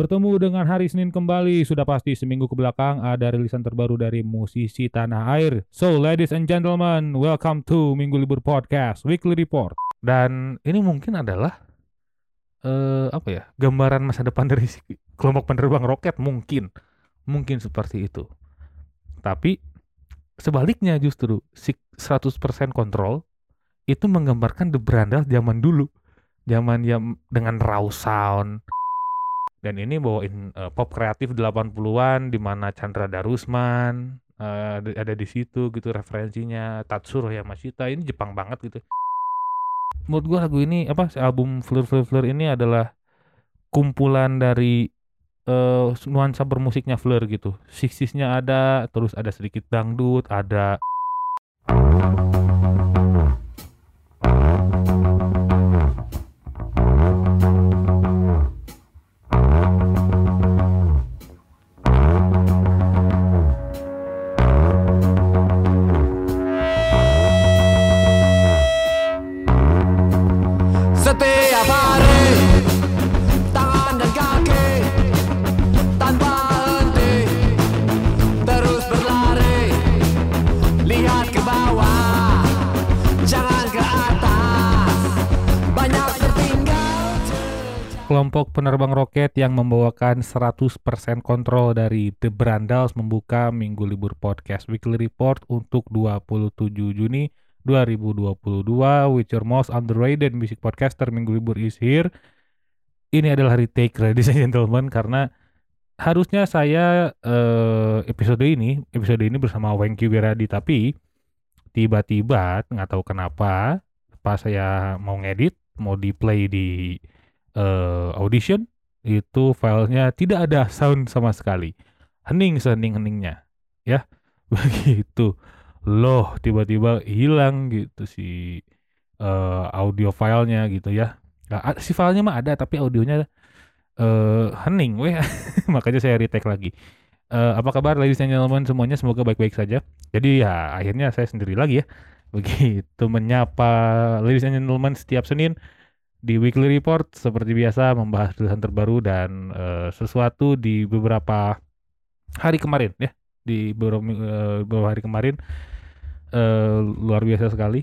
Bertemu dengan hari Senin kembali, sudah pasti seminggu ke belakang ada rilisan terbaru dari musisi tanah air. So, ladies and gentlemen, welcome to Minggu Libur Podcast Weekly Report. Dan ini mungkin adalah eh apa ya? Gambaran masa depan dari kelompok penerbang roket mungkin. Mungkin seperti itu. Tapi sebaliknya justru si 100% kontrol itu menggambarkan The Brandal zaman dulu. Zaman yang dengan raw sound, dan ini bawain uh, pop kreatif 80-an di mana Chandra Darusman uh, ada di situ gitu referensinya. Tatsuro ya Mashita ini Jepang banget gitu. Menurut gua lagu ini apa album Fleur Fleur Fleur ini adalah kumpulan dari uh, nuansa bermusiknya Fleur gitu. Sixties-nya ada terus ada sedikit dangdut ada kelompok penerbang roket yang membawakan 100% kontrol dari The Brandals membuka Minggu Libur Podcast Weekly Report untuk 27 Juni 2022 with your most underrated music podcaster Minggu Libur is here. Ini adalah retake ladies and gentlemen karena harusnya saya eh, episode ini episode ini bersama Wengki Wiradi tapi tiba-tiba nggak tahu kenapa pas saya mau ngedit mau di play di eh, audition itu filenya tidak ada sound sama sekali. Hening sehening-heningnya ya. Begitu. Loh tiba-tiba hilang gitu si eh, audio filenya gitu ya. A- si filenya mah ada tapi audionya eh hening weh. Makanya saya retake lagi. Eh, apa kabar ladies and gentlemen semuanya? Semoga baik-baik saja. Jadi ya akhirnya saya sendiri lagi ya. Begitu menyapa ladies and gentlemen setiap Senin di Weekly Report seperti biasa membahas tulisan terbaru dan eh, sesuatu di beberapa hari kemarin ya di beberapa, eh, hari kemarin eh, luar biasa sekali.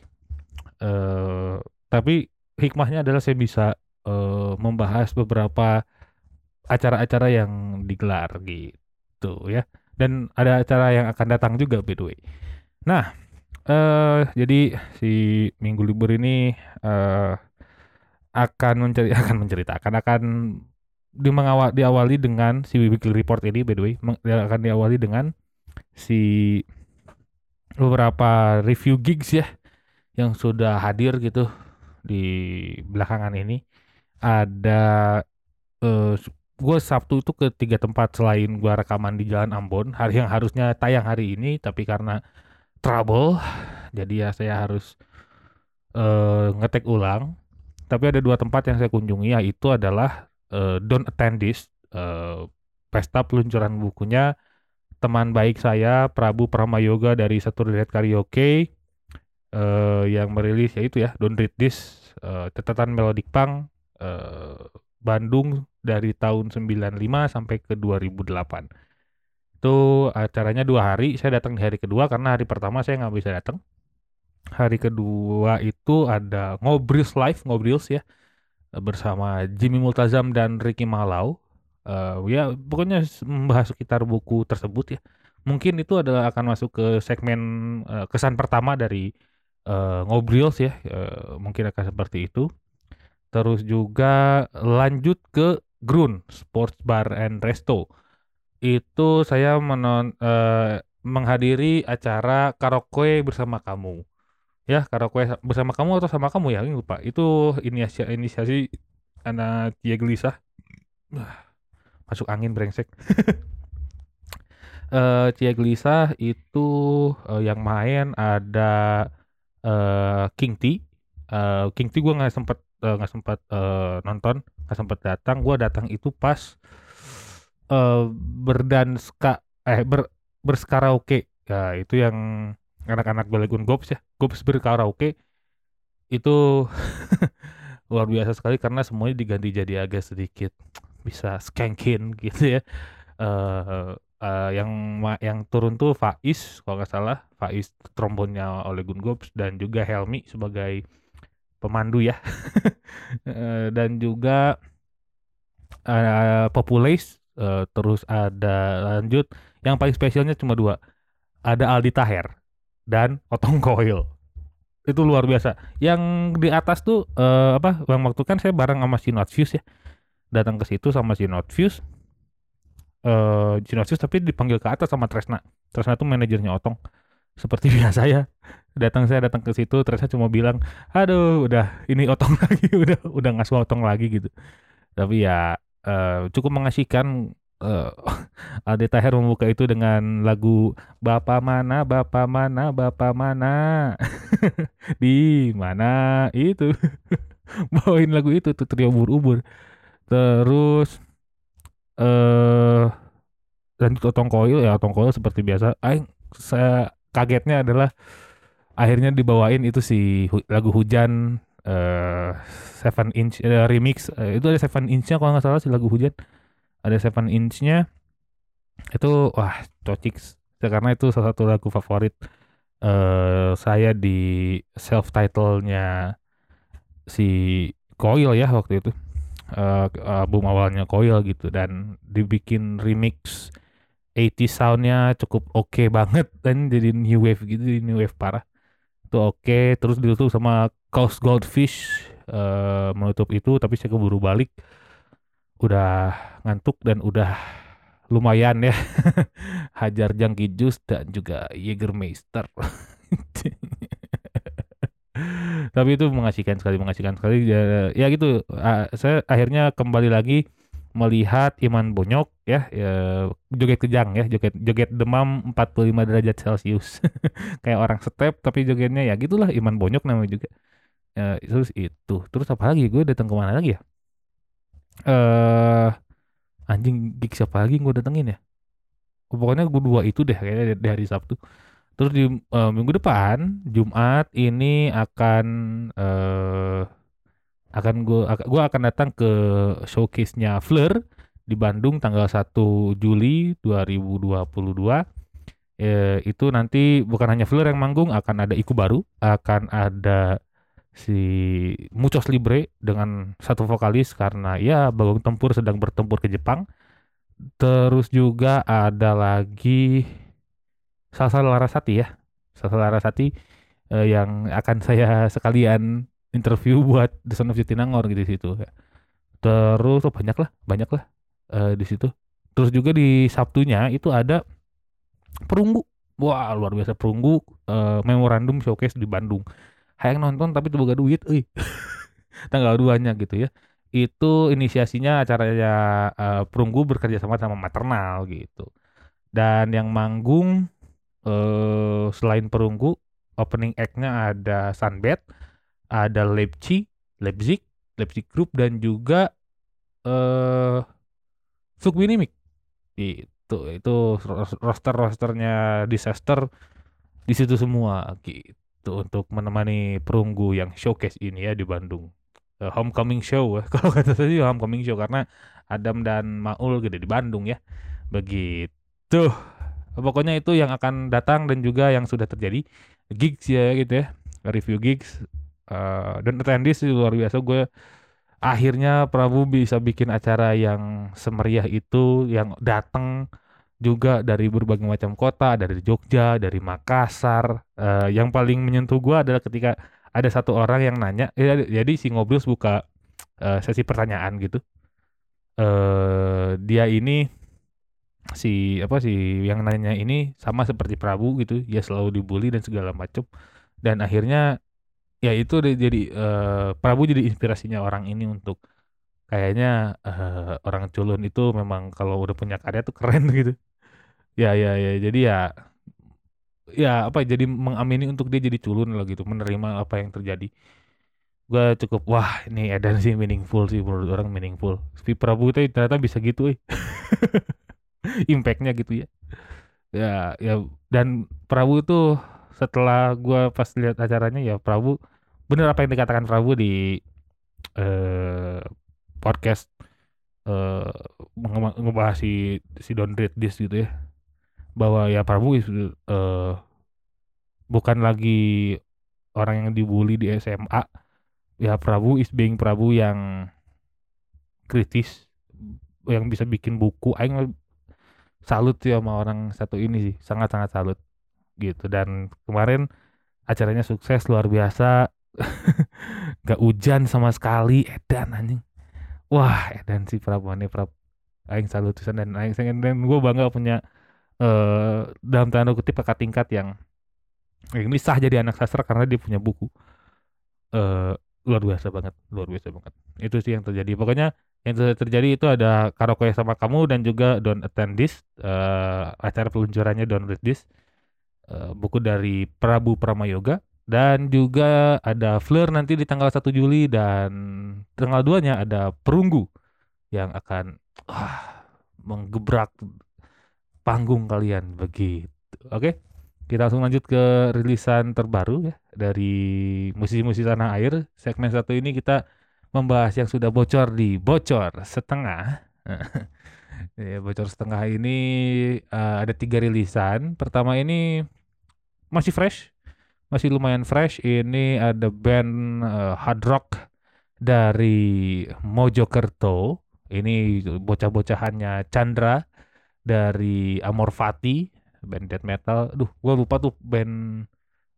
Eh tapi hikmahnya adalah saya bisa eh, membahas beberapa acara-acara yang digelar gitu ya. Dan ada acara yang akan datang juga by the way. Nah eh jadi si minggu libur ini eh akan menceri akan menceritakan akan di mengawal diawali dengan si weekly report ini by the way. Meng- akan diawali dengan si beberapa review gigs ya yang sudah hadir gitu di belakangan ini. Ada eh gue Sabtu itu ke tiga tempat selain gua rekaman di Jalan Ambon. Hari yang harusnya tayang hari ini tapi karena trouble jadi ya saya harus eh ngetek ulang tapi ada dua tempat yang saya kunjungi yaitu adalah eh, Don't Attend This eh, pesta peluncuran bukunya teman baik saya Prabu Pramayoga dari Satu Lihat Karaoke eh, yang merilis yaitu ya Don't Read This eh, catatan Melodic Punk eh, Bandung dari tahun 95 sampai ke 2008 itu acaranya dua hari saya datang di hari kedua karena hari pertama saya nggak bisa datang hari kedua itu ada ngobrils live ngobrils ya bersama Jimmy Multazam dan Ricky Malau. Eh, ya pokoknya membahas sekitar buku tersebut ya. Mungkin itu adalah akan masuk ke segmen eh, kesan pertama dari eh, ngobrils ya. Eh, mungkin akan seperti itu. Terus juga lanjut ke Grun Sports Bar and Resto. Itu saya menon eh, menghadiri acara karaoke bersama kamu ya karaoke sa- bersama kamu atau sama kamu ya Ini lupa itu inisiasi inisiasi anak Tia Gelisah masuk angin brengsek eh Cia Gelisah itu eh, yang main ada eh King T. Eh, King T gue nggak sempet nggak sempet eh, nonton, nggak sempet datang. Gue datang itu pas eh berdanska eh ber berskaraoke. Ya itu yang anak-anak Balegun Gops ya, Gops berkaraoke itu luar biasa sekali karena semuanya diganti jadi agak sedikit bisa skankin gitu ya. Eh eh, yang yang turun tuh Faiz kalau nggak salah, Faiz trombonnya Ole Gun Gops dan juga Helmi sebagai pemandu ya. Eh, dan juga eh Populace, eh, terus ada lanjut yang paling spesialnya cuma dua. Ada Aldi Taher dan Otong Koil. Itu luar biasa. Yang di atas tuh eh, apa? Bang waktu kan saya bareng sama si Notfuse ya. Datang ke situ sama si Notfuse. Eh si Notfuse tapi dipanggil ke atas sama Tresna. Tresna tuh manajernya Otong. Seperti biasa ya. Datang saya datang ke situ, Tresna cuma bilang, "Aduh, udah ini Otong lagi, udah udah ngasuh Otong lagi gitu." Tapi ya eh, cukup mengasihkan eh, Aldi Taher membuka itu dengan lagu Bapak mana, Bapak mana, Bapak mana. Di mana itu. Bawain lagu itu tuh trio ubur-ubur. Terus eh lanjut Otong Koil ya Otong Koil seperti biasa. Aing saya kagetnya adalah akhirnya dibawain itu si hu- lagu hujan eh Seven Inch eh, remix Eh, itu ada Seven Inch-nya kalau nggak salah si lagu hujan ada Seven Inch-nya itu wah cocik karena itu salah satu lagu favorit eh saya di self title-nya si Coil ya waktu itu. Eh, album awalnya Coil gitu dan dibikin remix 80 soundnya cukup oke banget dan jadi new wave gitu jadi new wave parah. Itu oke terus ditutup sama Coast Goldfish eh, menutup itu tapi saya keburu balik udah ngantuk dan udah lumayan ya. Hajar Junkie Juice dan juga Jägermeister. Tapi itu mengasihkan sekali mengasihkan sekali. Ya, ya gitu. Saya akhirnya kembali lagi melihat Iman Bonyok ya, ya joget kejang ya joget joget demam 45 derajat Celcius. Kayak orang step tapi jogetnya ya gitulah Iman Bonyok namanya juga. Ya, terus itu. Terus apa lagi? Gue datang ke mana lagi ya eh anjing gig siapa lagi gue datengin ya? Pokoknya gue dua itu deh kayaknya di, hari Sabtu. Terus di eh, minggu depan Jumat ini akan eh akan gue gue akan datang ke showcase-nya Fleur di Bandung tanggal 1 Juli 2022 eh, itu nanti bukan hanya Fleur yang manggung akan ada Iku baru akan ada si Muchos Libre dengan satu vokalis karena ya Bagong Tempur sedang bertempur ke Jepang terus juga ada lagi Salsa Larasati ya Salsa Larasati eh, yang akan saya sekalian interview buat The Son of Jatinangor gitu di situ. Terus oh banyak lah, banyak lah eh, di situ. Terus juga di Sabtunya itu ada Perunggu. Wah, luar biasa Perunggu eh, memorandum showcase di Bandung. Hayang nonton tapi tuh boga duit euy. Tanggal 2-nya gitu ya. Itu inisiasinya acaranya eh, Perunggu bekerja sama sama Maternal gitu. Dan yang manggung eh selain Perunggu, opening act-nya ada Sunbed, ada Leipzig, Leipzig, Leipzig Group dan juga eh Sukminimik. Itu itu roster-rosternya Disaster di situ semua gitu untuk menemani perunggu yang showcase ini ya di Bandung. Eh, homecoming show kalau kata sih homecoming show karena Adam dan Maul gede di Bandung ya. Begitu. Pokoknya itu yang akan datang dan juga yang sudah terjadi gigs ya gitu ya. Review gigs Eh, dan attendees luar biasa gue akhirnya Prabu bisa bikin acara yang semeriah itu yang datang juga dari berbagai macam kota dari Jogja dari Makassar Eh, yang paling menyentuh gue adalah ketika ada satu orang yang nanya ya, jadi si Ngobrol buka eh, sesi pertanyaan gitu. Eh dia ini si apa sih yang nanya ini sama seperti Prabu gitu ya selalu dibully dan segala macam dan akhirnya ya itu jadi eh, Prabu jadi inspirasinya orang ini untuk kayaknya eh, orang culun itu memang kalau udah punya karya tuh keren gitu ya ya ya. Jadi ya ya apa jadi mengamini untuk dia jadi culun lah gitu menerima apa yang terjadi. Gue cukup wah ini Edan sih meaningful sih menurut orang meaningful. Si Prabu itu ternyata bisa gitu eh impactnya gitu ya. Ya ya dan Prabu tuh setelah gua pas lihat acaranya ya Prabu bener apa yang dikatakan Prabu di eh, podcast eh nge ngebahas si si Don't Read This gitu ya. Bahwa ya Prabu is eh bukan lagi orang yang dibully di SMA. Ya Prabu is being Prabu yang kritis yang bisa bikin buku. Aing salut sih sama orang satu ini sih. Sangat-sangat salut. Gitu. Dan kemarin acaranya sukses luar biasa. Gak hujan sama sekali. Edan anjing. Wah edan sih Prabu nih Prabu aing salut dan aing dan gue bangga punya eh dalam tanda kutip kakak tingkat yang ini sah jadi anak sastra karena dia punya buku. Eh luar biasa banget luar biasa banget. Itu sih yang terjadi. Pokoknya yang ter- terjadi itu ada karaoke sama kamu dan juga Don't Attend This eh, acara peluncurannya Don't Read This eh, buku dari Prabu Pramayoga. Dan juga ada Fleur nanti di tanggal 1 Juli dan tanggal 2 nya ada Perunggu yang akan ah, menggebrak panggung kalian begitu oke kita langsung lanjut ke rilisan terbaru ya dari musisi-musisi tanah air. Segmen satu ini kita membahas yang sudah bocor di bocor setengah. Ya, bocor setengah ini eh, ada tiga rilisan. Pertama ini masih fresh, masih lumayan fresh. Ini ada band eh, hard rock dari Mojokerto. Ini bocah-bocahannya Chandra dari Amorfati band death metal. Duh, gua lupa tuh band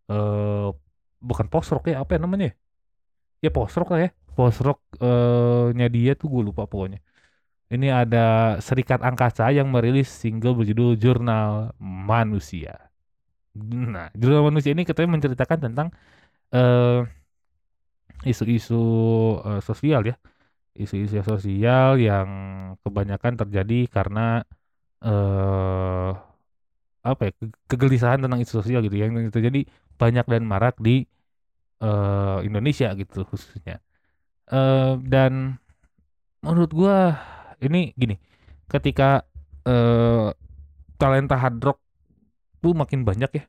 eh bukan post rock ya, apa ya namanya? Ya post rock lah ya. Post rock eh nya dia tuh gue lupa pokoknya. Ini ada Serikat Angkasa yang merilis single berjudul Jurnal Manusia. Nah, Jurnal Manusia ini katanya menceritakan tentang eh isu-isu eh, sosial ya. Isu-isu sosial yang kebanyakan terjadi karena eh apa ya ke- kegelisahan tentang isu sosial gitu yang terjadi banyak dan marak di eh, Indonesia gitu khususnya. Eh, dan menurut gua ini gini ketika eh, talenta hard rock tuh makin banyak ya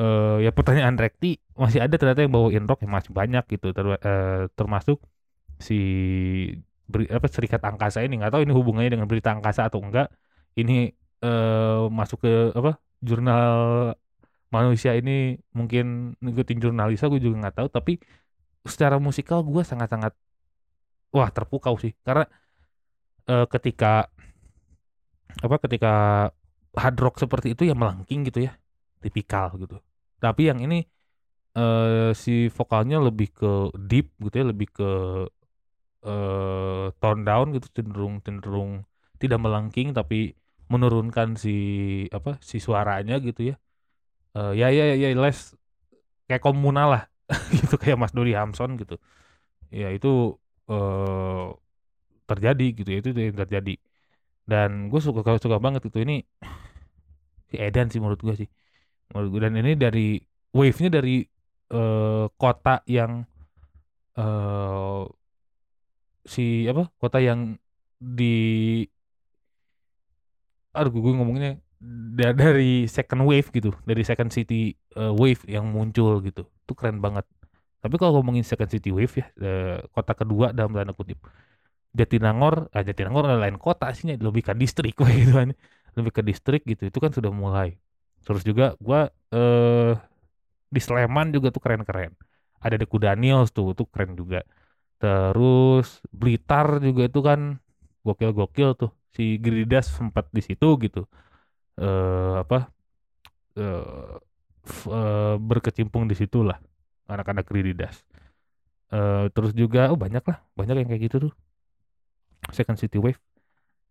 eh ya pertanyaan Rekti masih ada ternyata yang bawain rock yang masih banyak gitu. Ter- eh, termasuk si beri- apa serikat angkasa ini. Nggak tahu ini hubungannya dengan berita angkasa atau enggak ini eh masuk ke apa jurnal manusia ini mungkin ngikutin jurnalisa gue juga nggak tahu. Tapi secara musikal gue sangat-sangat wah terpukau sih. Karena eh, ketika apa ketika hard rock seperti itu ya melengking gitu ya tipikal gitu. Tapi yang ini eh si vokalnya lebih ke deep gitu ya lebih ke eh tone down gitu cenderung cenderung tidak melengking tapi menurunkan si apa si suaranya gitu ya. Eh ya ya ya les kayak komunal lah gitu kayak Mas Dodi Hamson gitu. Ya itu eh terjadi gitu ya itu yang terjadi. Dan gue suka suka banget itu ini si Edan sih menurut gue sih. Menurut gue dan ini dari wave-nya dari eh kota yang eh si apa kota yang di aduh gue ngomongnya da- dari second wave gitu dari second city eh, wave yang muncul gitu. Itu keren banget. Tapi kalau ngomongin second city wave ya eh, kota kedua dalam tanda kutip. Jatinangor ah Jatinangor adalah lain kota sih lebih ke distrik gitu kan. Lebih ke distrik gitu itu kan sudah mulai. Terus juga gua eh di Sleman juga tuh keren-keren. Ada The Daniels tuh tuh keren juga. Terus Blitar juga itu kan gokil-gokil tuh si Gridas sempat di situ gitu. Eh apa eh f- eh, berkecimpung di situ lah anak-anak Gridas. Eh terus juga oh banyak lah banyak yang kayak gitu tuh. Second City Wave.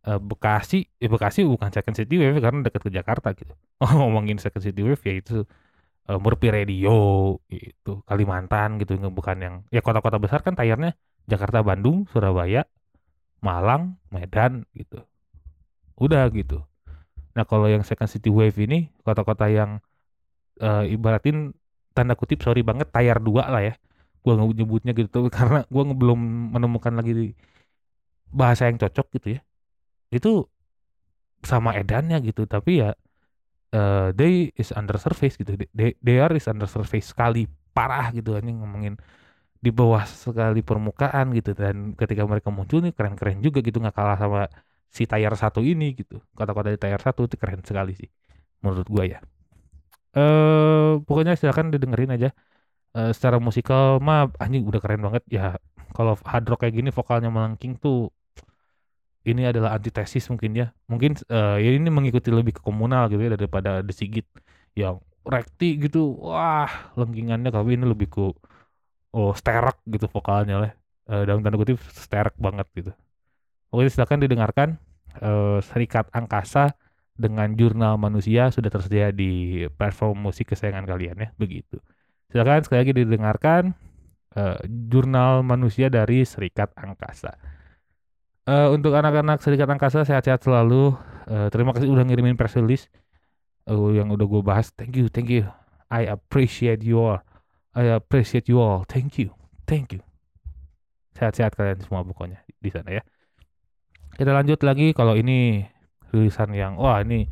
Eh, Bekasi ya Bekasi bukan Second City Wave karena dekat ke Jakarta gitu. Oh ngomongin Second City Wave ya itu eh, Murphy Radio itu Kalimantan gitu bukan yang ya kota-kota besar kan tayarnya Jakarta Bandung Surabaya Malang Medan gitu udah gitu. Nah kalau yang Second City Wave ini kota-kota yang eh, ibaratin tanda kutip sorry banget tayar dua lah ya. Nggak nyebutnya gitu karena gua nge- belum menemukan lagi bahasa yang cocok gitu ya. Itu sama edannya gitu tapi ya eh they is under surface gitu. They, they are is under surface sekali parah gitu anjing ngomongin di bawah sekali permukaan gitu. Dan ketika mereka muncul nih keren-keren juga gitu nggak kalah sama si Tayar satu ini gitu. Kata-kata di Tayar satu itu keren sekali sih menurut gua ya. Eh pokoknya silakan didengerin aja. Eh, secara musikal mah anjing udah keren banget. Ya kalau hard rock kayak gini vokalnya melengking tuh ini adalah antitesis mungkin ya. Mungkin eh, ya ini mengikuti lebih ke komunal gitu ya daripada The Sigit yang rekti gitu. Wah lengkingannya tapi ini lebih ke oh sterak gitu vokalnya lah. Eh, dalam tanda kutip sterak banget gitu oke silakan didengarkan eh, Serikat Angkasa dengan Jurnal Manusia sudah tersedia di platform musik kesayangan kalian ya begitu. Silakan sekali lagi didengarkan eh, Jurnal Manusia dari Serikat Angkasa. Eh, untuk anak-anak Serikat Angkasa sehat-sehat selalu. Eh, terima kasih udah ngirimin press release eh, yang udah gue bahas. Thank you thank you. I appreciate you all. I appreciate you all. Thank you thank you. Sehat-sehat kalian semua pokoknya di sana ya kita lanjut lagi kalau ini rilisan yang wah ini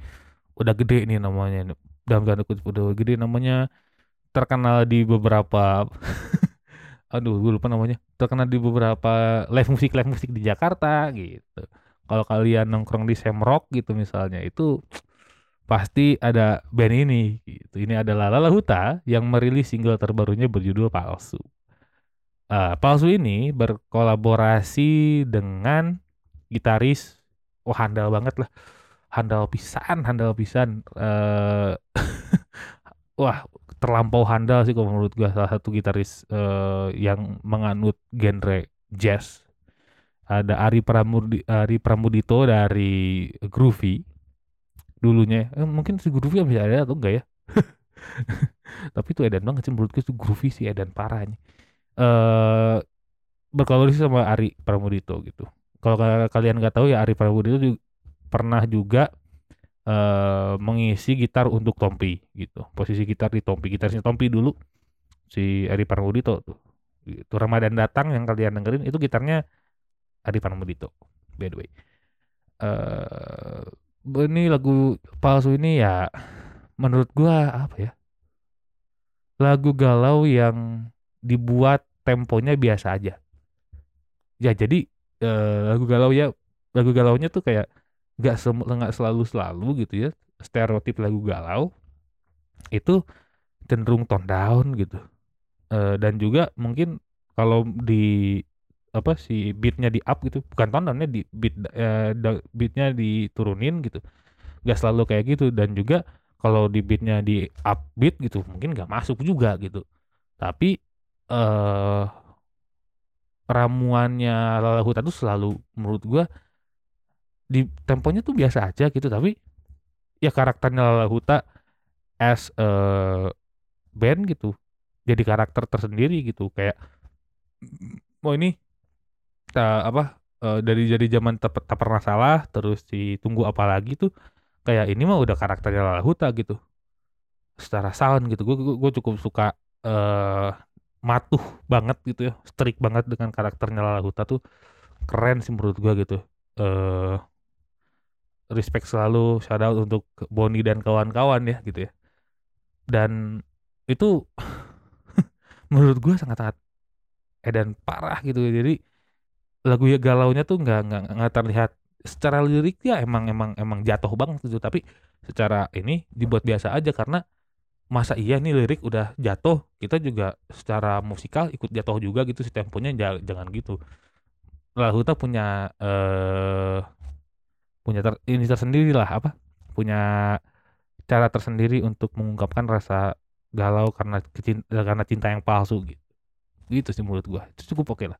udah gede nih namanya dalam tanda kutip udah gede namanya. Terkenal di beberapa aduh gue lupa namanya. Terkenal di beberapa live musik live musik di Jakarta gitu. Kalau kalian nongkrong di Semrock gitu misalnya itu pasti ada band ini gitu. Ini adalah Lala Huta yang merilis single terbarunya berjudul Palsu. Eh, Palsu ini berkolaborasi dengan gitaris wah handal banget lah. Handal pisan handal pisan. Eh wah terlampau handal sih kalau menurut gua salah satu gitaris eh, yang menganut genre jazz. Ada Ari Pramudi Ari Pramudito dari Groovy. Dulunya eh, mungkin si Groovy masih ada atau enggak ya? Tapi itu edan banget sih menurut gue itu Groovy sih edan parah nih eh berkolaborasi sama Ari Pramudito gitu kalau ka- kalian nggak tahu ya Ari Pramudito juga pernah juga eh mengisi gitar untuk Tompi gitu. Posisi gitar di Tompi, gitarisnya Tompi dulu si Ari Pramudito tuh. Gitu. Ramadan datang yang kalian dengerin itu gitarnya Ari Pramudito. By the way. Eh ini lagu palsu ini ya menurut gua apa ya? Lagu galau yang dibuat temponya biasa aja. Ya jadi eh, lagu galau ya lagu galaunya tuh kayak nggak nggak selalu selalu gitu ya stereotip lagu galau itu cenderung tone down gitu. Eh, dan juga mungkin kalau di apa si beatnya di up gitu bukan tone downnya di beat da- beatnya diturunin gitu nggak selalu kayak gitu. Dan juga kalau di beatnya di up beat gitu mungkin nggak masuk juga gitu. Tapi eh ramuannya Lala Huta tuh selalu menurut gua di temponya tuh biasa aja gitu tapi ya karakternya Lala Huta as a band gitu jadi karakter tersendiri gitu kayak oh ini ta- apa eh, dari dari zaman tak, pernah salah terus ditunggu apa lagi tuh kayak ini mah udah karakternya Lala Huta gitu secara sound gitu. Gue gue cukup suka eh matuh banget gitu ya strict banget dengan karakternya Lala Huta tuh keren sih menurut gue gitu. Eh respect selalu shout out untuk Boni dan kawan-kawan ya gitu ya. Dan itu menurut gue sangat-sangat edan parah gitu jadi lagu ya galaunya tuh nggak nggak nggak terlihat secara lirik ya emang emang emang jatuh banget gitu. Tapi secara ini dibuat biasa aja karena masa iya nih lirik udah jatuh kita juga secara musikal ikut jatuh juga gitu si temponya ja- jangan gitu. Kita punya eh punya ter, ini tersendiri lah apa punya cara tersendiri untuk mengungkapkan rasa galau karena kecin- karena cinta yang palsu gitu gitu sih menurut gua. Itu cukup oke lah.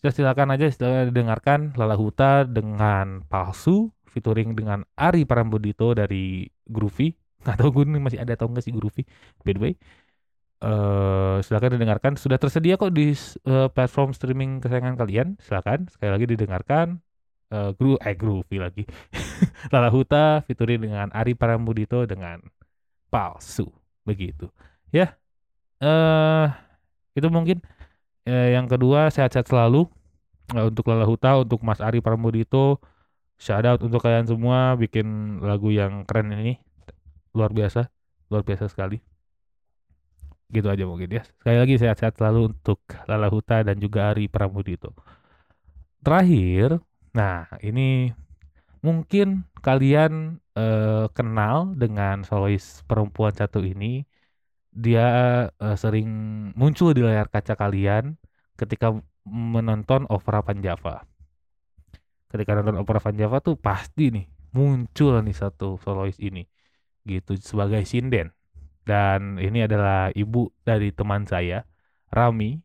Silakan aja silakan dengarkan Lala Huta dengan palsu featuring dengan Ari Parambudito dari Groovy nggak tahu gue ini masih ada atau enggak sih Groovy by the way eh silakan didengarkan. Sudah tersedia kok di eh, platform streaming kesayangan kalian. Silakan sekali lagi didengarkan. Eh Gru eh Groovy lagi. Lala Huta featuring dengan Ari Parambudito dengan palsu. Begitu. Ya eh itu mungkin Eh, yang kedua sehat-sehat selalu. Eh, untuk Lala Huta untuk Mas Ari Pramudito shout out untuk kalian semua bikin lagu yang keren ini luar biasa luar biasa sekali. Gitu aja mungkin ya. Sekali lagi sehat-sehat selalu untuk Lala Huta dan juga Ari Pramudito. Terakhir nah ini mungkin kalian eh, kenal dengan solois perempuan satu ini dia eh, sering muncul di layar kaca kalian ketika menonton opera Panjava ketika nonton opera Panjava tuh pasti nih muncul nih satu solois ini gitu sebagai sinden. Dan ini adalah ibu dari teman saya Rami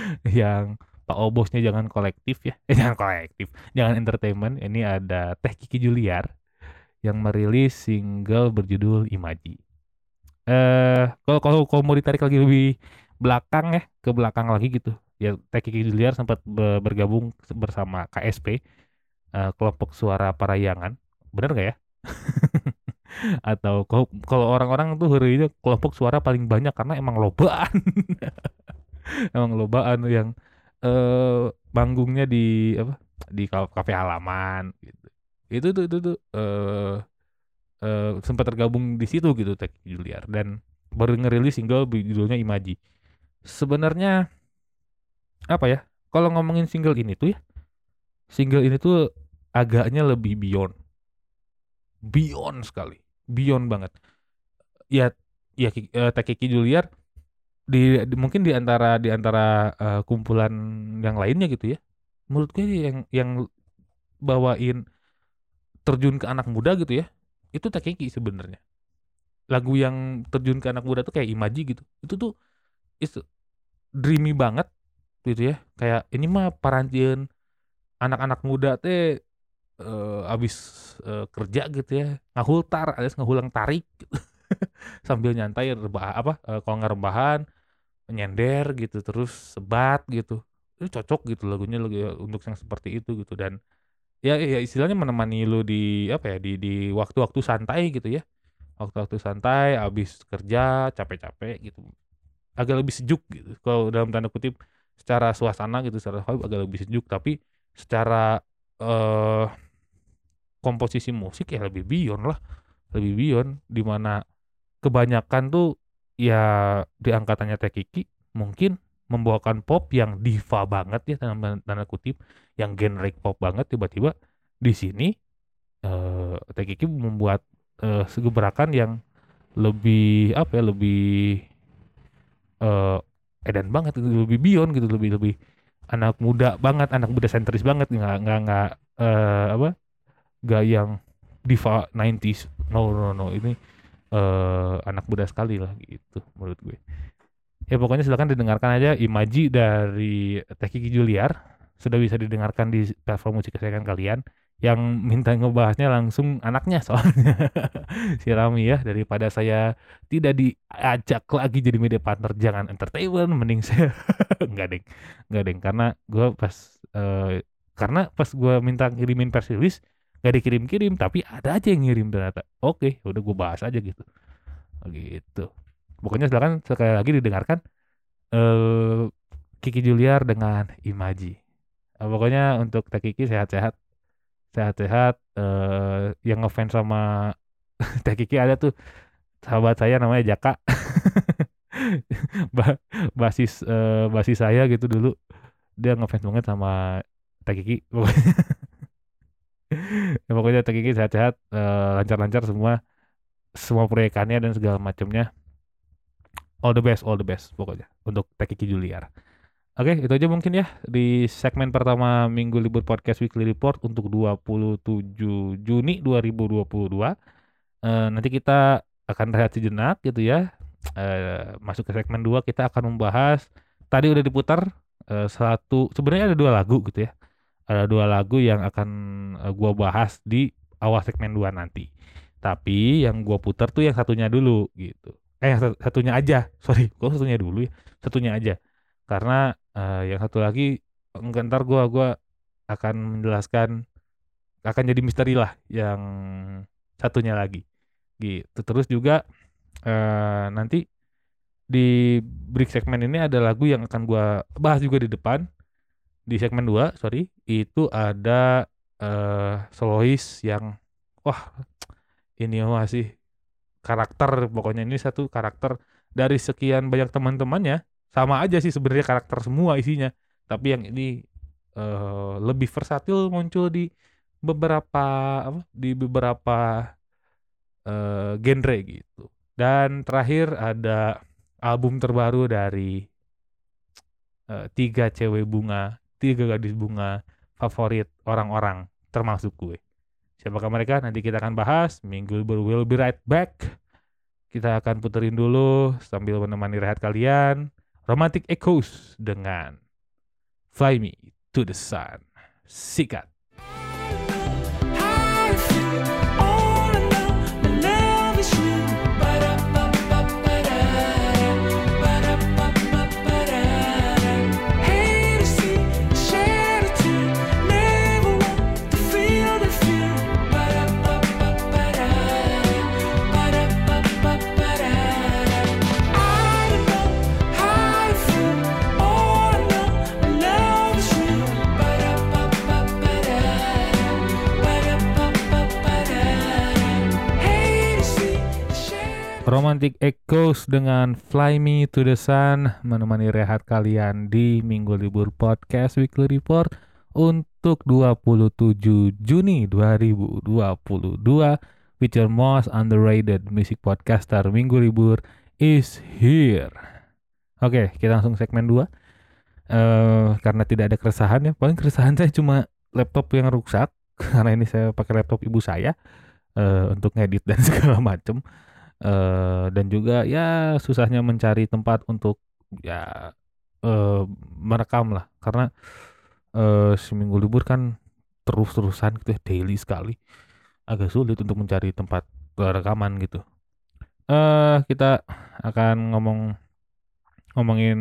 yang Pak Obosnya jangan kolektif ya eh, jangan kolektif jangan entertainment. Ini ada Teh Kiki Juliar yang merilis single berjudul Imaji. Eh kalau kalau kalau mau ditarik lagi lebih belakang ya ke belakang lagi gitu. Ya Teh Kiki Juliar sempat be- bergabung bersama KSP eh, kelompok suara Parayangan. Bener nggak ya atau kalau orang-orang tuh hurainya kelompok suara paling banyak karena emang lobaan. Emang lobaan yang eh manggungnya di apa di ka- kafe halaman gitu. Itu tuh itu tuh eh eh, sempat tergabung di situ gitu Tech Juliar. Dan baru ngerilis single judulnya Imaji. Sebenarnya apa ya kalau ngomongin single ini tuh ya single ini tuh agaknya lebih beyond. Beyond sekali beyond banget. Ya ya Ki- eh, Teh Kiki Juliar di, di- mungkin di antara di antara eh, kumpulan yang lainnya gitu ya. Menurut gue yang yang bawain terjun ke anak muda gitu ya itu Teh Kiki sebenarnya. Lagu yang terjun ke anak muda tuh kayak Imaji gitu. Itu tuh itu dreamy banget gitu ya. Kayak ini mah parancieun anak-anak muda teh eh, abis eh, kerja gitu ya ngahultar alias ngahulang tarik. Sambil nyantai rebah apa eh, kalau nggak rebahan nyender gitu terus sebat gitu. Itu cocok gitu lagunya lagu untuk yang seperti itu gitu. Dan ya ya istilahnya menemani lu di apa ya di di waktu-waktu santai gitu ya. Waktu-waktu santai abis kerja capek-capek gitu. Agak lebih sejuk gitu. Kalau dalam tanda kutip secara suasana gitu secara vibe agak lebih sejuk. Tapi secara eh komposisi musik ya lebih beyond lah. Lebih beyond di mana kebanyakan tuh ya di angkatannya Teh Kiki mungkin membawakan pop yang diva banget ya tanda, tanda kutip yang generic pop banget. Tiba-tiba di sini eh Teh Kiki membuat eh, gebrakan yang lebih apa ya lebih eh edan banget gitu, lebih beyond gitu lebih lebih anak muda banget anak muda sentris banget nggak nggak nggak eh, apa nggak yang diva 90s no no no ini eh anak muda sekali lah gitu menurut gue. Ya pokoknya silakan didengarkan aja Imaji dari Teh Kiki Juliar. Sudah bisa didengarkan di platform musik kesayangan kalian yang minta ngebahasnya langsung anaknya soalnya. Si Rami ya daripada saya tidak diajak lagi jadi media partner jangan entertainment mending saya nggak deng. Nggak deng. Karena gue pas eh, karena pas gue minta kirimin press release nggak dikirim-kirim tapi ada aja yang ngirim ternyata. Oke udah gue bahas aja gitu. Gitu. Pokoknya silakan sekali lagi didengarkan eh Kiki Juliar dengan Imaji. Eh, pokoknya untuk Teh Kiki sehat-sehat sehat-sehat eh yang ngefans sama Teh Kiki ada tuh sahabat saya namanya Jaka. Ba basis eh, basis saya gitu dulu. Dia ngefans banget sama Teh Kiki. Pokoknya ya, pokoknya Teh Kiki sehat-sehat eh, lancar-lancar semua semua proyekannya dan segala macamnya. All the best all the best pokoknya untuk Teh Kiki Juliar Oke, itu aja mungkin ya di segmen pertama Minggu Libur Podcast Weekly Report untuk 27 Juni 2022. Eh, nanti kita akan rehat sejenak gitu ya. Eh, masuk ke segmen 2 kita akan membahas tadi udah diputar eh, satu sebenarnya ada dua lagu gitu ya. Ada dua lagu yang akan gua bahas di awal segmen 2 nanti. Tapi yang gua putar tuh yang satunya dulu gitu. Eh satu- satunya aja. Sorry, kok satunya dulu ya? Satunya aja karena eh, yang satu lagi enggak ntar gua gua akan menjelaskan akan jadi misteri lah yang satunya lagi. Gitu. Terus juga eh, nanti di break segmen ini ada lagu yang akan gua bahas juga di depan. Di segmen 2 sorry itu ada eh, solois yang wah ini masih karakter. Pokoknya ini satu karakter dari sekian banyak teman-temannya sama aja sih sebenarnya karakter semua isinya. Tapi yang ini eh, lebih versatil muncul di beberapa apa di beberapa eh, genre gitu. Dan terakhir ada album terbaru dari eh, tiga cewek bunga tiga gadis bunga favorit orang-orang termasuk gue. Siapakah mereka? Nanti kita akan bahas. Minggu libur will be right back. Kita akan puterin dulu sambil menemani rehat kalian Romantic Echoes dengan Fly Me to the Sun. Sikat. Romantic Echoes dengan Fly Me to the Sun menemani rehat kalian di Minggu Libur Podcast Weekly Report untuk 27 Juni 2022 with your most underrated music podcaster Minggu Libur is here. Oke, kita langsung segmen 2. Eh karena tidak ada keresahan ya, paling keresahan saya cuma laptop yang rusak karena ini saya pakai laptop ibu saya eh untuk ngedit dan segala macem eh dan juga ya susahnya mencari tempat untuk ya eh merekam lah. Karena eh seminggu libur kan terus-terusan gitu ya, daily sekali. Agak sulit untuk mencari tempat rekaman gitu. Eh kita akan ngomong ngomongin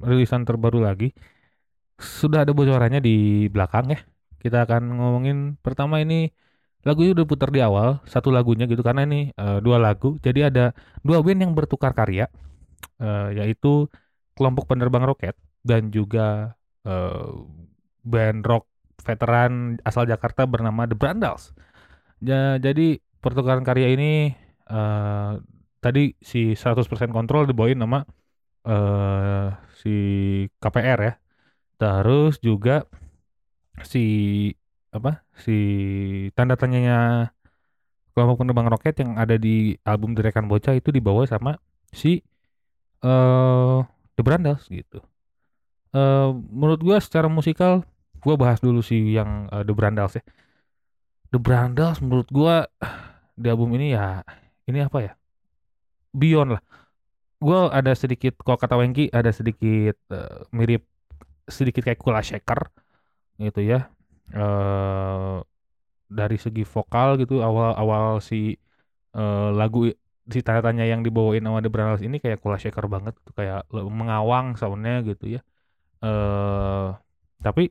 rilisan terbaru lagi. Sudah ada bocorannya di belakang ya. Kita akan ngomongin pertama ini lagunya udah putar di awal satu lagunya gitu karena ini eh, dua lagu. Jadi ada dua band yang bertukar karya eh, yaitu kelompok penerbang roket dan juga eh, band rock veteran asal Jakarta bernama The Brandals. Ja- jadi pertukaran karya ini eh, tadi si 100% kontrol dibawain sama eh si KPR ya. Terus juga si apa si tanda tanyanya kelompok penerbang roket yang ada di album Derekan Bocah itu dibawa sama si eh The Brandals gitu. eh menurut gua secara musikal gua bahas dulu sih yang eh, The Brandals ya. The Brandals menurut gua di album ini ya ini apa ya? Beyond lah. Gua ada sedikit kalau kata Wengki ada sedikit eh, mirip sedikit kayak Kula Shaker gitu ya eh dari segi vokal gitu awal-awal si eh, lagu si tanda tanya yang dibawain sama The Brandals ini kayak Kula Shaker banget gitu kayak mengawang soundnya gitu ya. Eh tapi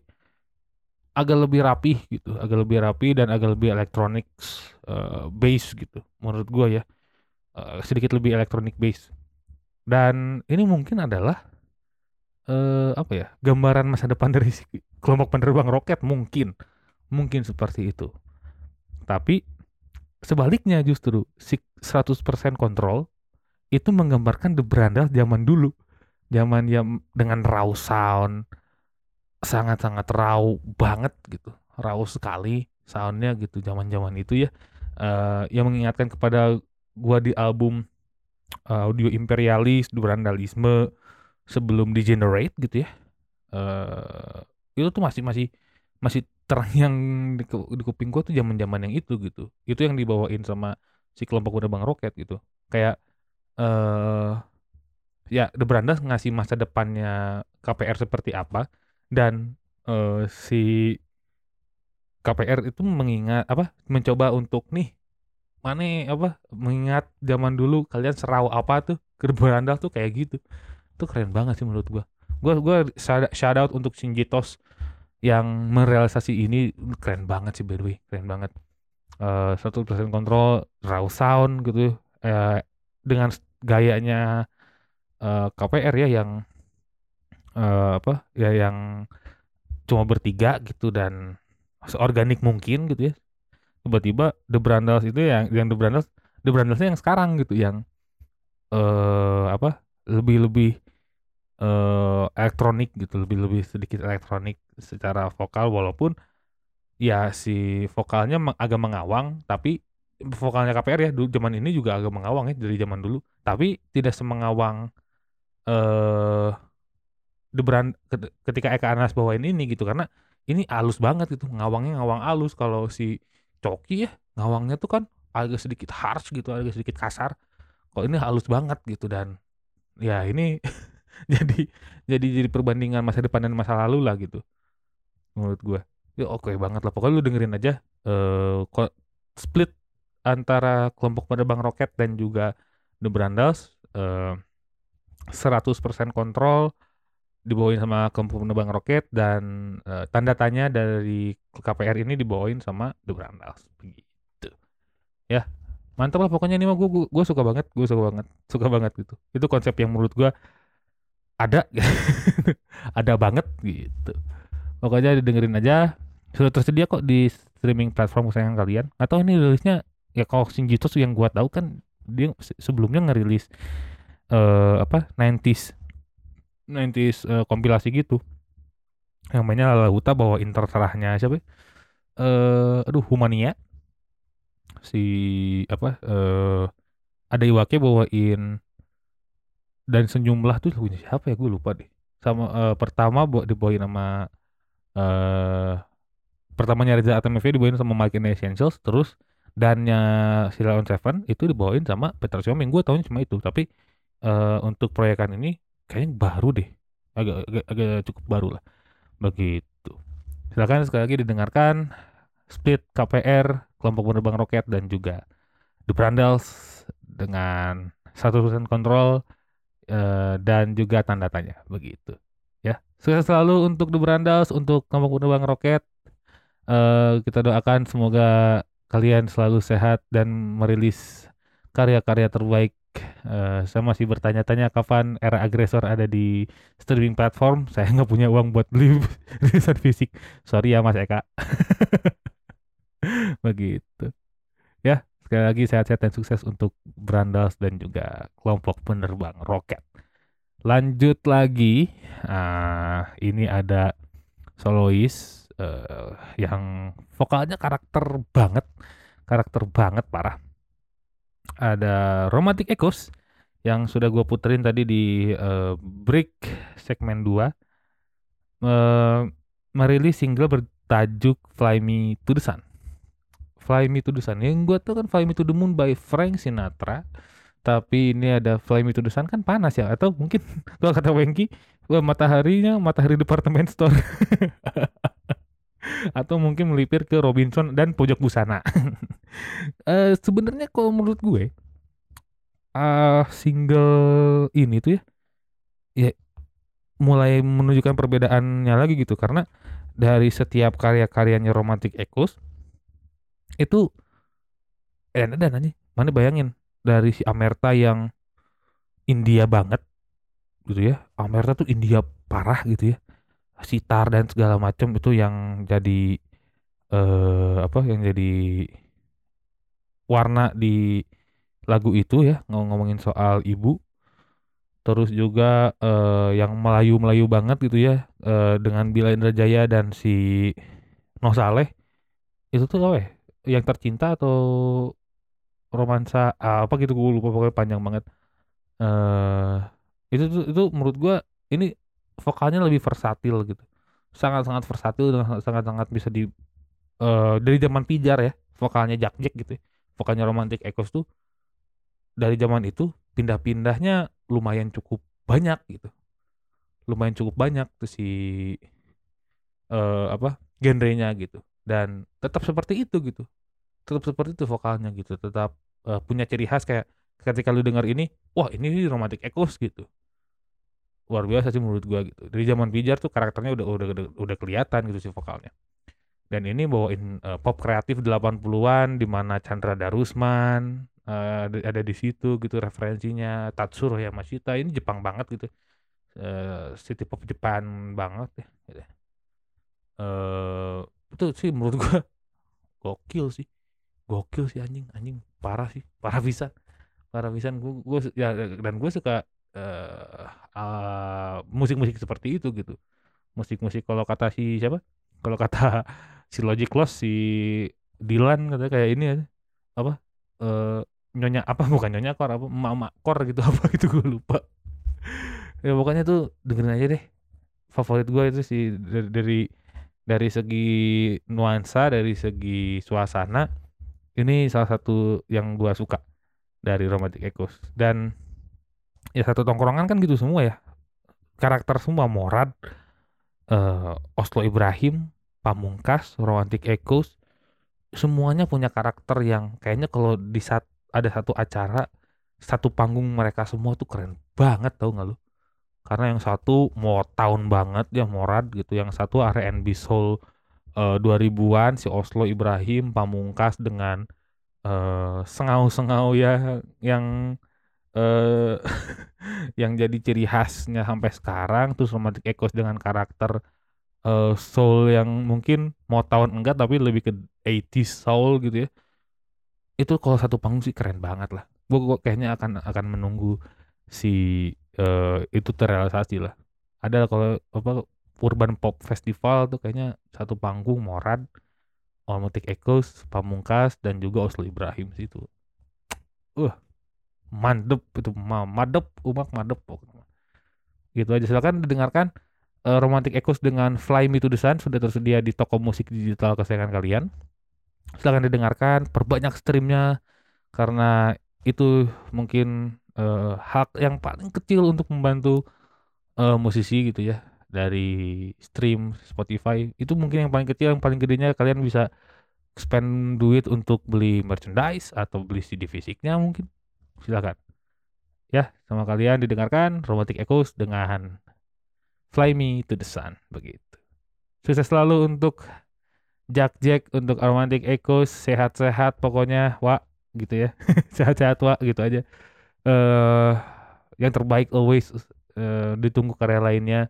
agak lebih rapih gitu agak lebih rapi dan agak lebih elektronik eh, bass gitu menurut gua ya. Eh, sedikit lebih elektronik bass. Dan ini mungkin adalah eh apa ya gambaran masa depan dari si kelompok penerbang roket mungkin mungkin seperti itu. Tapi sebaliknya justru si 100% kontrol itu menggambarkan The Brandals zaman dulu. Zaman yang dengan raw sound sangat-sangat raw banget gitu. Raw sekali soundnya gitu zaman-zaman itu ya. Eh yang mengingatkan kepada gua di album eh, audio imperialis durandalisme sebelum degenerate gitu ya eh itu tuh masih masih masih terngiang di, ku- di kuping gua tuh zaman-zaman yang itu gitu. Itu yang dibawain sama si kelompok penerbang roket gitu. Kayak eh ya The Brandas ngasih masa depannya KPR seperti apa dan eh si KPR itu mengingat apa mencoba untuk nih mana apa mengingat zaman dulu kalian serau apa tuh? The Brandas tuh kayak gitu itu keren banget sih menurut gua. Gua gua shout out untuk Shinjitos yang merealisasi ini keren banget sih by the way. Keren banget. Eh 100% kontrol raw sound gitu. Eh dengan gayanya eh, KPR ya yang eh, apa ya yang cuma bertiga gitu dan seorganik mungkin gitu ya. Tiba-tiba The Brandals itu yang yang The Brandals The Brandalsnya yang sekarang gitu yang eh apa lebih lebih eh elektronik gitu lebih lebih sedikit elektronik secara vokal walaupun ya si vokalnya agak mengawang tapi vokalnya KPR ya zaman ini juga agak mengawang ya dari zaman dulu. Tapi tidak semengawang eh The Brand ket- ketika Eka Anas bawain ini gitu karena ini halus banget gitu ngawangnya ngawang halus. Kalau si Coki ya ngawangnya tuh kan agak sedikit harsh gitu agak sedikit kasar. Kalau ini halus banget gitu dan ya ini jadi jadi jadi perbandingan masa depan dan masa lalu lah gitu menurut gua. Ya oke banget lah. Pokoknya lu dengerin aja eh ko- split antara kelompok penerbang roket dan juga The Brandals eh 100% kontrol dibawain sama kelompok penerbang roket dan eh, tanda tanya dari KPR ini dibawain sama The Brandals. Begitu. Ya mantap lah pokoknya. Ini mah gue gue suka banget gue suka banget suka banget gitu. Itu konsep yang menurut gue ada. Ada banget gitu. Pokoknya didengerin aja. Sudah tersedia kok di streaming platform kesayangan kalian. Atau ini rilisnya ya kalau Shinjito yang gua tahu kan dia se- sebelumnya ngerilis eh apa 90s 90s eh, kompilasi gitu. Yang mainnya Lala Huta bawain terserahnya siapa? Ya? eh aduh Humania. Si apa eh ada Iwake bawain dan sejumlah tuh lagunya siapa ya? Gue lupa deh. Sama eh, pertama buat dibawain sama eh pertamanya Reza Artamevia dibawain sama Mike and Essentials terus dannya Sheila on Seven itu dibawain sama Peter Sioming gue tahunya cuma itu tapi eh untuk proyekan ini kayaknya baru deh. Agak, agak agak cukup baru lah. Begitu. Silakan sekali lagi didengarkan Split KPR kelompok penerbang roket dan juga The Brandals dengan 100% kontrol eh, dan juga tanda tanya begitu. Ya sukses selalu untuk The Brandals untuk kelompok penerbang roket. Eh, kita doakan semoga kalian selalu sehat dan merilis karya-karya terbaik. Eh, saya masih bertanya-tanya kapan era agresor ada di streaming platform. Saya nggak punya uang buat beli rilisan fisik. Sorry ya mas Eka. Begitu. Ya sekali lagi sehat-sehat dan sukses untuk Brandals dan juga kelompok penerbang roket. Lanjut lagi ah ini ada solois eh, yang vokalnya karakter banget karakter banget parah. Ada Romantic Echoes yang sudah gue puterin tadi di eh, break segmen 2 eh, merilis single bertajuk Fly Me to the Sun Fly Me to the Sun. Yang gue tuh kan Fly Me to the Moon by Frank Sinatra tapi ini ada Fly Me to the Sun kan panas ya atau mungkin kalau kata Wengki mataharinya matahari department store. Atau mungkin melipir ke Robinson dan pojok busana. Eh sebenarnya kalau menurut gue eh single ini tuh ya ya mulai menunjukkan perbedaannya lagi gitu. Karena dari setiap karya-karyanya Romantic Echoes itu eh dan aja mana bayangin dari si Amerta yang India banget gitu ya. Amerta tuh India parah gitu ya. Sitar dan segala macam itu yang jadi eh apa yang jadi warna di lagu itu ya ngom- ngomongin soal ibu. Terus juga eh yang Melayu-Melayu banget gitu ya eh dengan Bila Indrajaya dan si Noh Saleh. Itu tuh apa ya yang tercinta atau romansa ah, apa gitu gue lupa pokoknya panjang banget. Eh itu tuh itu menurut gua ini vokalnya lebih versatil gitu. Sangat-sangat versatil dan sangat-sangat bisa di eh dari zaman pijar ya vokalnya Jack Jack gitu ya. vokalnya Romantic Echoes tuh dari zaman itu pindah-pindahnya lumayan cukup banyak gitu. Lumayan cukup banyak tuh si eh apa genrenya gitu dan tetap seperti itu gitu. Tetap seperti itu vokalnya gitu. Tetap eh, punya ciri khas kayak ketika lu dengar ini wah ini romantic echoes gitu. Luar biasa sih menurut gua gitu. Dari zaman pijar tuh karakternya udah udah udah, udah kelihatan gitu sih vokalnya. Dan ini bawain eh, pop kreatif 80-an di mana Chandra Darusman eh, ada, di situ gitu referensinya. Tatsuro Yamashita ini Jepang banget gitu. Eh city pop Jepang banget ya eh itu sih menurut gua. Gokil sih. Gokil sih anjing. Anjing parah sih. Parah bisa parah pisan. Gue gue ya dan gue suka eh eh, musik-musik seperti itu gitu. Musik-musik kalau kata si siapa? Kalau kata si Logic Loss si Dylan katanya kayak ini ya apa? Eh nyonya apa? Bukan nyonya kor apa? Emak-emak kor gitu. Apa gitu gue lupa. Ya pokoknya tuh dengerin aja deh. Favorit gue itu sih dari dari, dari segi nuansa dari segi suasana ini salah satu yang gue suka dari Romantic Echoes. Dan ya satu tongkrongan kan gitu semua ya. Karakter semua Morad eh, Oslo Ibrahim Pamungkas Romantic Echoes semuanya punya karakter yang kayaknya kalau di saat ada satu acara satu panggung mereka semua tuh keren banget tau nggak lu karena yang satu mau tahun banget ya Morad gitu. Yang satu R&B soul eh, 2000-an si Oslo Ibrahim Pamungkas dengan eh sengau-sengau ya yang eh yang jadi ciri khasnya sampai sekarang. Terus Romantic Echoes dengan karakter eh, soul yang mungkin mau tahun enggak tapi lebih ke 80s soul gitu ya. Itu kalau satu panggung sih keren banget lah. Gua kayaknya akan akan menunggu si eh, itu terrealisasi lah. Ada kalau apa Urban Pop Festival tuh kayaknya satu panggung Morad Romantic Echoes Pamungkas dan juga Oslo Ibrahim sih itu. Uh mandep itu ma madep umak madep pokoknya. Gitu aja. Silakan didengarkan eh, Romantic Echoes dengan Fly Me to the Sun sudah tersedia di toko musik digital kesayangan kalian. Silakan didengarkan perbanyak streamnya karena itu mungkin eh, hak yang paling kecil untuk membantu eh, musisi gitu ya dari stream Spotify itu mungkin yang paling kecil yang paling gedenya kalian bisa spend duit untuk beli merchandise atau beli CD fisiknya mungkin. Silakan. Ya sama kalian didengarkan Romantic Echoes dengan Fly Me to the Sun begitu. Sukses selalu untuk Jack Jack untuk Romantic Echoes sehat-sehat pokoknya wa gitu ya. Sehat-sehat wa gitu aja eh yang terbaik always eh, ditunggu karya lainnya.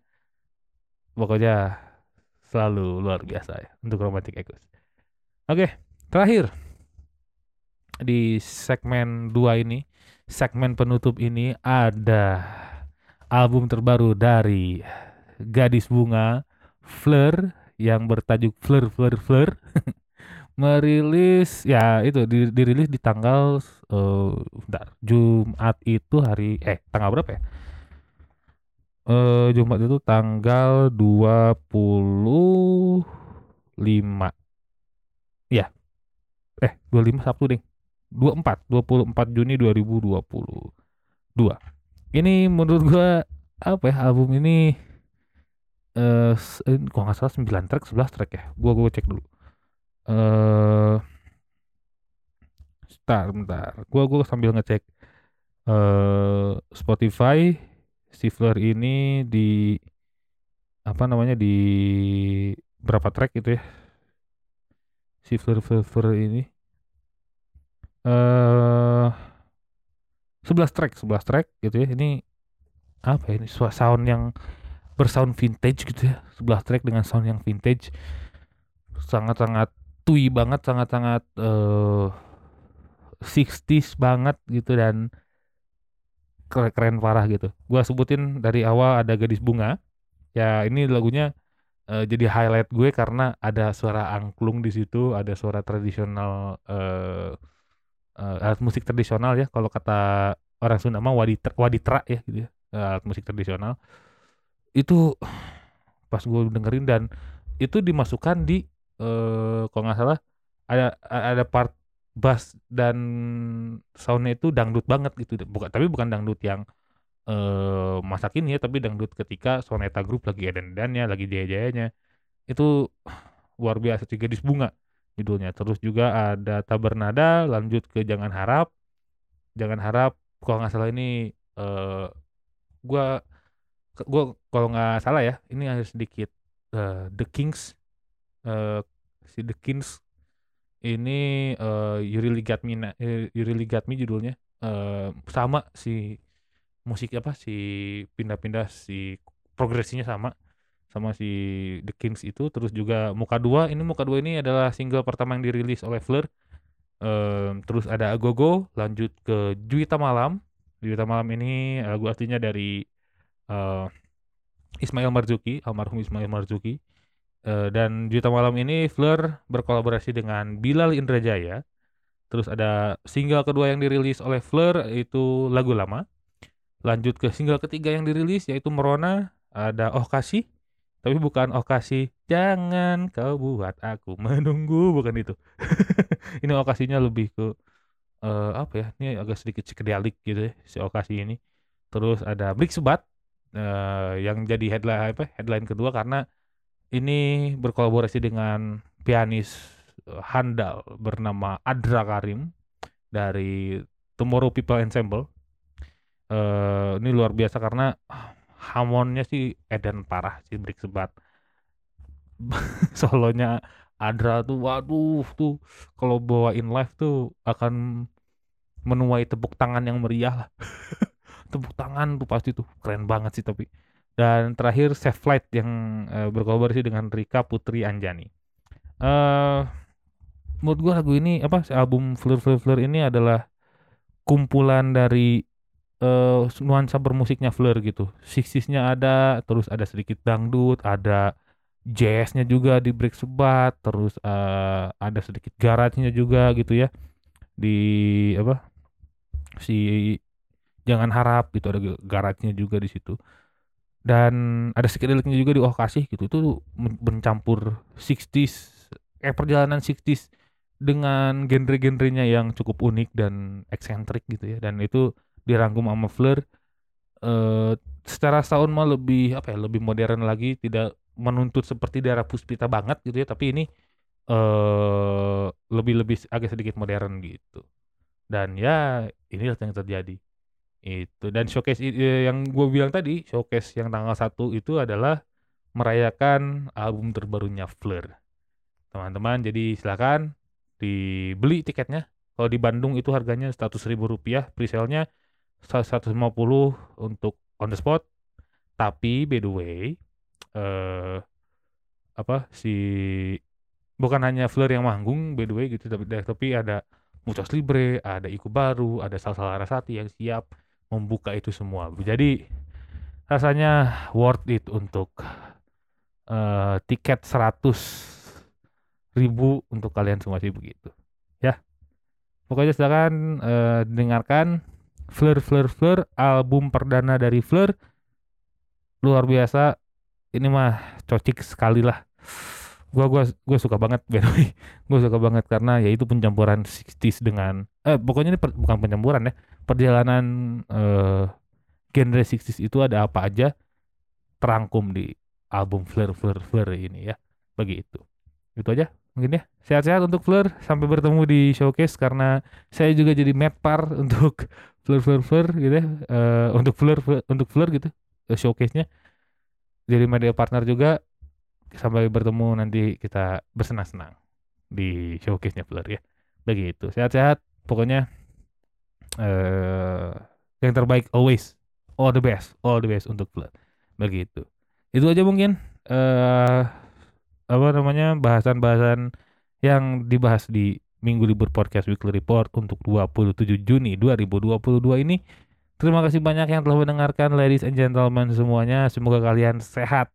Pokoknya selalu luar biasa ya untuk Romantic Echoes. Oke terakhir. Di segmen 2 ini segmen penutup ini ada album terbaru dari Gadis Bunga Fleur yang bertajuk Fleur Fleur Fleur merilis ya itu di- dirilis di tanggal eh bentar, Jumat itu hari eh tanggal berapa ya? Eh Jumat itu tanggal 25 ya. Eh 25 Sabtu ding. 24 24 Juni 2022. Ini menurut gua apa ya album ini eh eh, kalau nggak salah 9 track 11 track ya. Gua gua cek dulu. Eh Bentar, bentar. Gua gua sambil ngecek eh Spotify si Fleur ini di apa namanya di berapa track gitu ya? Si Fleur, Fleur ini eh 11 track, 11 track gitu ya. Ini apa ya ini sound yang bersound vintage gitu ya. 11 track dengan sound yang vintage. Sangat-sangat tui banget, sangat-sangat eh 60s banget gitu dan keren, keren parah gitu. Gua sebutin dari awal ada Gadis Bunga. Ya ini lagunya eh, jadi highlight gue karena ada suara angklung di situ, ada suara tradisional eh eh, alat musik tradisional ya kalau kata orang Sunda mah waditra, waditra ya gitu ya. eh, Alat musik tradisional. Itu pas gue dengerin dan itu dimasukkan di eh kalau nggak salah ada ada part bass dan soundnya itu dangdut banget gitu. Bukan tapi bukan dangdut yang eh masa kini ya tapi dangdut ketika Soneta Group lagi edan-edannya lagi jaya-jayanya. Itu luar biasa sih gadis bunga judulnya. Terus juga ada Tabernada lanjut ke Jangan Harap. Jangan Harap kalau nggak salah ini eh gua gua kalau nggak salah ya ini ada sedikit eh, The Kings eh si The Kings ini eh You Really Got Me eh, You Really Got Me judulnya eh sama si musik apa si pindah-pindah si progresinya sama sama si The Kings itu terus juga Muka Dua ini Muka Dua ini adalah single pertama yang dirilis oleh Fleur Em, terus ada Agogo, lanjut ke Juwita Malam. Juwita Malam ini lagu aslinya dari eh, Ismail Marzuki, almarhum Ismail Marzuki. Eh, dan Juwita Malam ini Fleur berkolaborasi dengan Bilal Indrajaya. Terus ada single kedua yang dirilis oleh Fleur itu lagu lama. Lanjut ke single ketiga yang dirilis yaitu Merona, ada Oh Kasih. Tapi bukan Oh Kasih, jangan kau buat aku menunggu, bukan itu. ini okasinya lebih ke eh, apa ya? Ini agak sedikit psychedelic gitu ya si okasi ini. Terus ada Blik Sebat eh, yang jadi headline apa? Headline kedua karena ini berkolaborasi dengan pianis eh, handal bernama Adra Karim dari Tomorrow People Ensemble. Eh ini luar biasa karena ah, hamonnya sih edan parah sih Blik Sebat. Solonya Adra tuh waduh tuh kalau bawain live tuh akan menuai tepuk tangan yang meriah lah. tepuk tangan tuh pasti tuh keren banget sih tapi dan terakhir Safe Flight yang eh, berkolaborasi dengan Rika Putri Anjani. Eh menurut gua lagu ini apa album Fleur Fleur Fleur ini adalah kumpulan dari eh nuansa bermusiknya Fleur gitu. 60s-nya ada terus ada sedikit dangdut ada jazznya juga di break sebat terus eh, ada sedikit garage-nya juga gitu ya. Di apa si jangan harap gitu ada garage-nya juga di situ dan ada psychedelicnya juga di Oh Kasih gitu. Itu men- mencampur 60s eh perjalanan 60s dengan genre-genrenya yang cukup unik dan eksentrik gitu ya. Dan itu dirangkum sama Fleur eh secara sound mah lebih apa ya lebih modern lagi tidak menuntut seperti daerah Puspita banget gitu ya. Tapi ini eh lebih lebih agak sedikit modern gitu. Dan ya inilah yang terjadi itu. Dan showcase eh, yang gue bilang tadi showcase yang tanggal 1 itu adalah merayakan album terbarunya Fleur. Teman-teman jadi silakan dibeli tiketnya. Kalau di Bandung itu harganya 100.000 ribu rupiah presale-nya 150 untuk on the spot. Tapi by the way eh apa si bukan hanya Fleur yang manggung by the way gitu tapi tapi ada Muchos Libre, ada Iku Baru, ada Salsa Larasati yang siap membuka itu semua. Jadi rasanya worth it untuk eh, tiket 100 ribu untuk kalian semua sih begitu. Ya, pokoknya silakan eh, dengarkan Fleur Fleur Fleur album perdana dari Fleur luar biasa. Ini mah cocik sekali lah. Gua gua gua suka banget by the way. Gua suka banget karena ya itu pencampuran 60s dengan eh pokoknya ini per- bukan pencampuran ya. Perjalanan eh genre 60s itu ada apa aja terangkum di album Fleur Fleur Fleur ini ya. Begitu. Itu aja mungkin ya. Sehat-sehat untuk Fleur sampai bertemu di showcase karena saya juga jadi medpar untuk Fleur Fleur Fleur gitu ya. Eh, untuk Fleur Fleur- untuk Fleur gitu eh, showcase-nya. Jadi media partner juga sampai bertemu nanti kita bersenang-senang di showcase-nya Fleur ya. Begitu. Sehat-sehat pokoknya eh yang terbaik always. All the best, all the best untuk Fleur. Begitu. Itu aja mungkin eh apa namanya bahasan-bahasan yang dibahas di Minggu Libur Podcast Weekly Report untuk 27 Juni 2022 ini. Terima kasih banyak yang telah mendengarkan ladies and gentlemen semuanya. Semoga kalian sehat.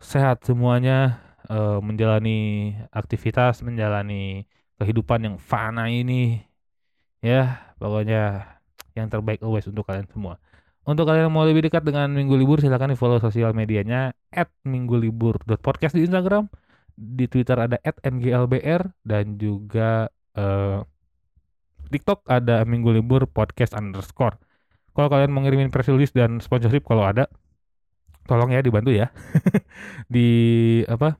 Sehat semuanya eh, menjalani aktivitas, menjalani kehidupan yang fana ini. Ya, pokoknya yang terbaik always untuk kalian semua. Untuk kalian yang mau lebih dekat dengan Minggu Libur silahkan di follow sosial medianya @minggulibur.podcast di Instagram, di Twitter ada @mglbr dan juga eh, TikTok ada Minggu Libur Podcast underscore. Kalau kalian mau ngirimin press release dan sponsorship kalau ada, tolong ya dibantu ya. Di apa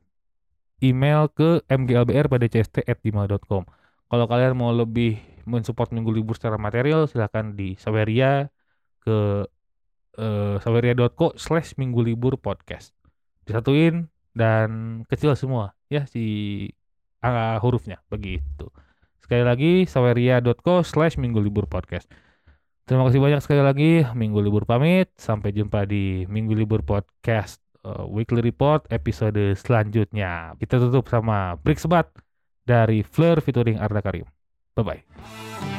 email ke mglbr@cst@gmail.com. Kalau kalian mau lebih mensupport Minggu Libur secara material silahkan di Saweria ke eh, saweria.co slash minggu libur podcast. Disatuin dan kecil semua ya si angka hurufnya begitu. Sekali lagi saweria.co slash minggu libur podcast terima kasih banyak sekali lagi. Minggu libur pamit. Sampai jumpa di minggu libur podcast eh, weekly report episode selanjutnya. Kita tutup sama break sebat dari Fleur featuring Arda Karim. Bye-bye.